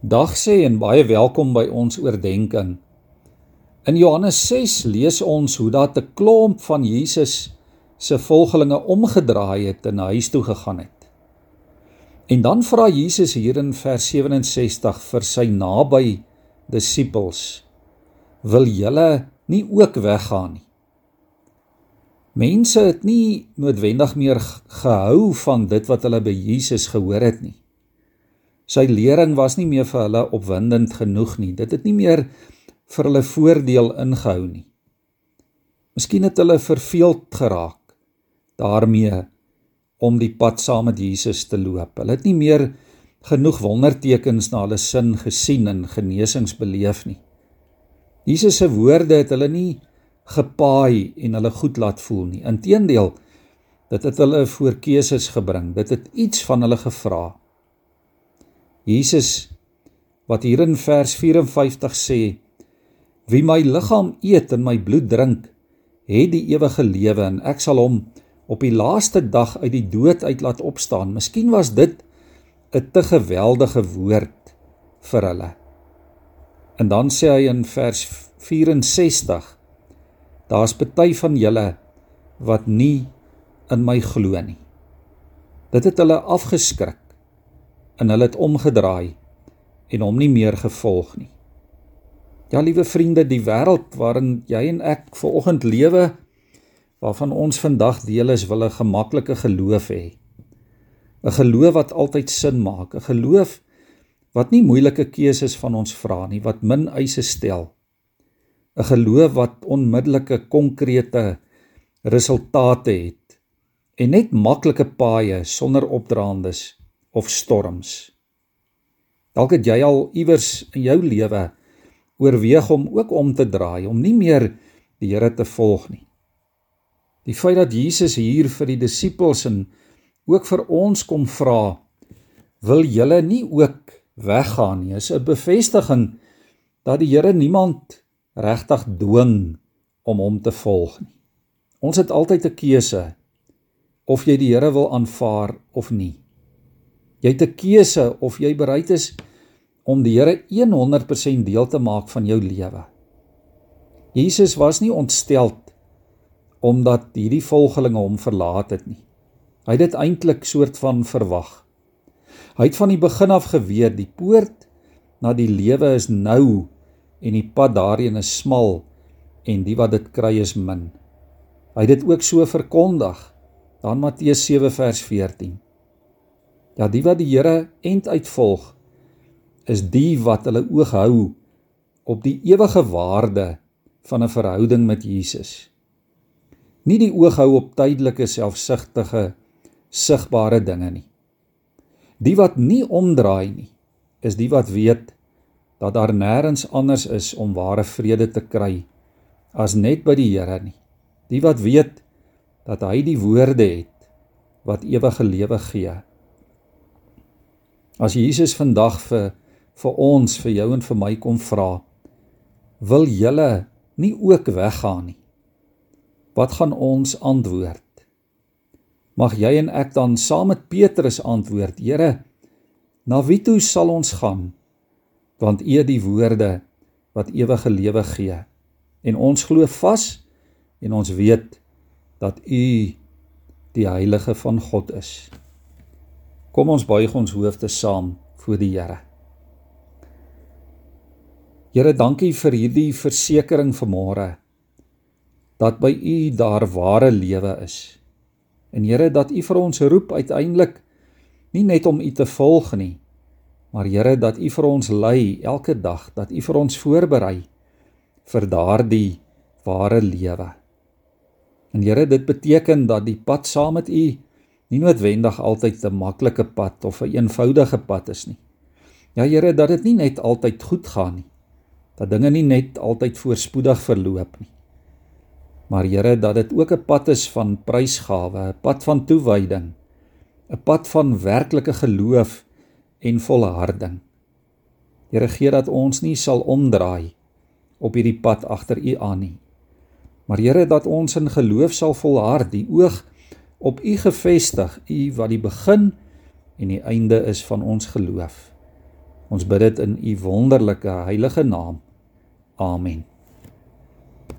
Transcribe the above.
Dag sê en baie welkom by ons oordeenking. In Johannes 6 lees ons hoe dat 'n klomp van Jesus se volgelinge omgedraai het en huis toe gegaan het. En dan vra Jesus hier in vers 67 vir sy naby disippels: "Wil julle nie ook weggaan nie?" Mense het nie noodwendig meer gehou van dit wat hulle by Jesus gehoor het nie. Sy lering was nie meer vir hulle opwindend genoeg nie. Dit het nie meer vir hulle voordeel ingehou nie. Miskien het hulle verveeld geraak daarmee om die pad saam met Jesus te loop. Hulle het nie meer genoeg wondertekens na hulle sin gesien en genesings beleef nie. Jesus se woorde het hulle nie gepaai en hulle goed laat voel nie. Inteendeel, dit het hulle voor keuses gebring. Dit het iets van hulle gevra. Jesus wat hier in vers 54 sê: Wie my liggaam eet en my bloed drink, het die ewige lewe en ek sal hom op die laaste dag uit die dood uit laat opstaan. Miskien was dit 'n te geweldige woord vir hulle. En dan sê hy in vers 64: Daar's party van julle wat nie in my glo nie. Dit het hulle afgeskrik en hulle het omgedraai en hom nie meer gevolg nie. Ja, liewe vriende, die wêreld waarin jy en ek vanoggend lewe, waarvan ons vandag deel is, wil 'n gemaklike geloof hê. 'n Geloof wat altyd sin maak, 'n geloof wat nie moeilike keuses van ons vra nie, wat min eise stel. 'n Geloof wat onmiddellike konkrete resultate het en net maklike paaie sonder opdraandes of storms. Dalk het jy al iewers in jou lewe oorweeg om ook om te draai, om nie meer die Here te volg nie. Die feit dat Jesus hier vir die disippels en ook vir ons kom vra, wil julle nie ook weggaan nie, is 'n bevestiging dat die Here niemand regtig dwing om hom te volg nie. Ons het altyd 'n keuse of jy die Here wil aanvaar of nie. Jy het 'n keuse of jy bereid is om die Here 100% deel te maak van jou lewe. Jesus was nie ontsteld omdat hierdie volgelinge hom verlaat het nie. Hy het dit eintlik soort van verwag. Hy het van die begin af geweet die poort na die lewe is nou en die pad daarheen is smal en die wat dit kry is min. Hy het dit ook so verkondig. Dan Matteus 7 vers 14. Ja, die wat die Here end uitvolg is die wat hulle oog hou op die ewige waarde van 'n verhouding met Jesus. Nie die oog hou op tydelike selfsugtige sigbare dinge nie. Die wat nie omdraai nie, is die wat weet dat daar nêrens anders is om ware vrede te kry as net by die Here nie. Die wat weet dat hy die woorde het wat ewige lewe gee. As Jesus vandag vir vir ons, vir jou en vir my kom vra, wil julle nie ook weggaan nie? Wat gaan ons antwoord? Mag jy en ek dan saam met Petrus antwoord: Here, na wie toe sal ons gaan? Want U het die woorde wat ewige lewe gee. En ons glo vas en ons weet dat U die heilige van God is. Kom ons buig ons hoofde saam voor die Here. Here, dankie vir hierdie versekering vanmôre dat by U daar ware lewe is. En Here, dat U vir ons roep uiteindelik nie net om U te volg nie, maar Here, dat U vir ons lei elke dag, dat U vir ons voorberei vir daardie ware lewe. En Here, dit beteken dat die pad saam met U nie noodwendig altyd 'n maklike pad of 'n een eenvoudige pad is nie. Ja Here, dat dit nie net altyd goed gaan nie. Dat dinge nie net altyd voorspoedig verloop nie. Maar Here, dat dit ook 'n pad is van prysgawe, 'n pad van toewyding, 'n pad van werklike geloof en volharding. Here, gee dat ons nie sal omdraai op hierdie pad agter U aan nie. Maar Here, dat ons in geloof sal volhard, die oog op U gefestig, U wat die begin en die einde is van ons geloof. Ons bid dit in u wonderlike heilige naam. Amen.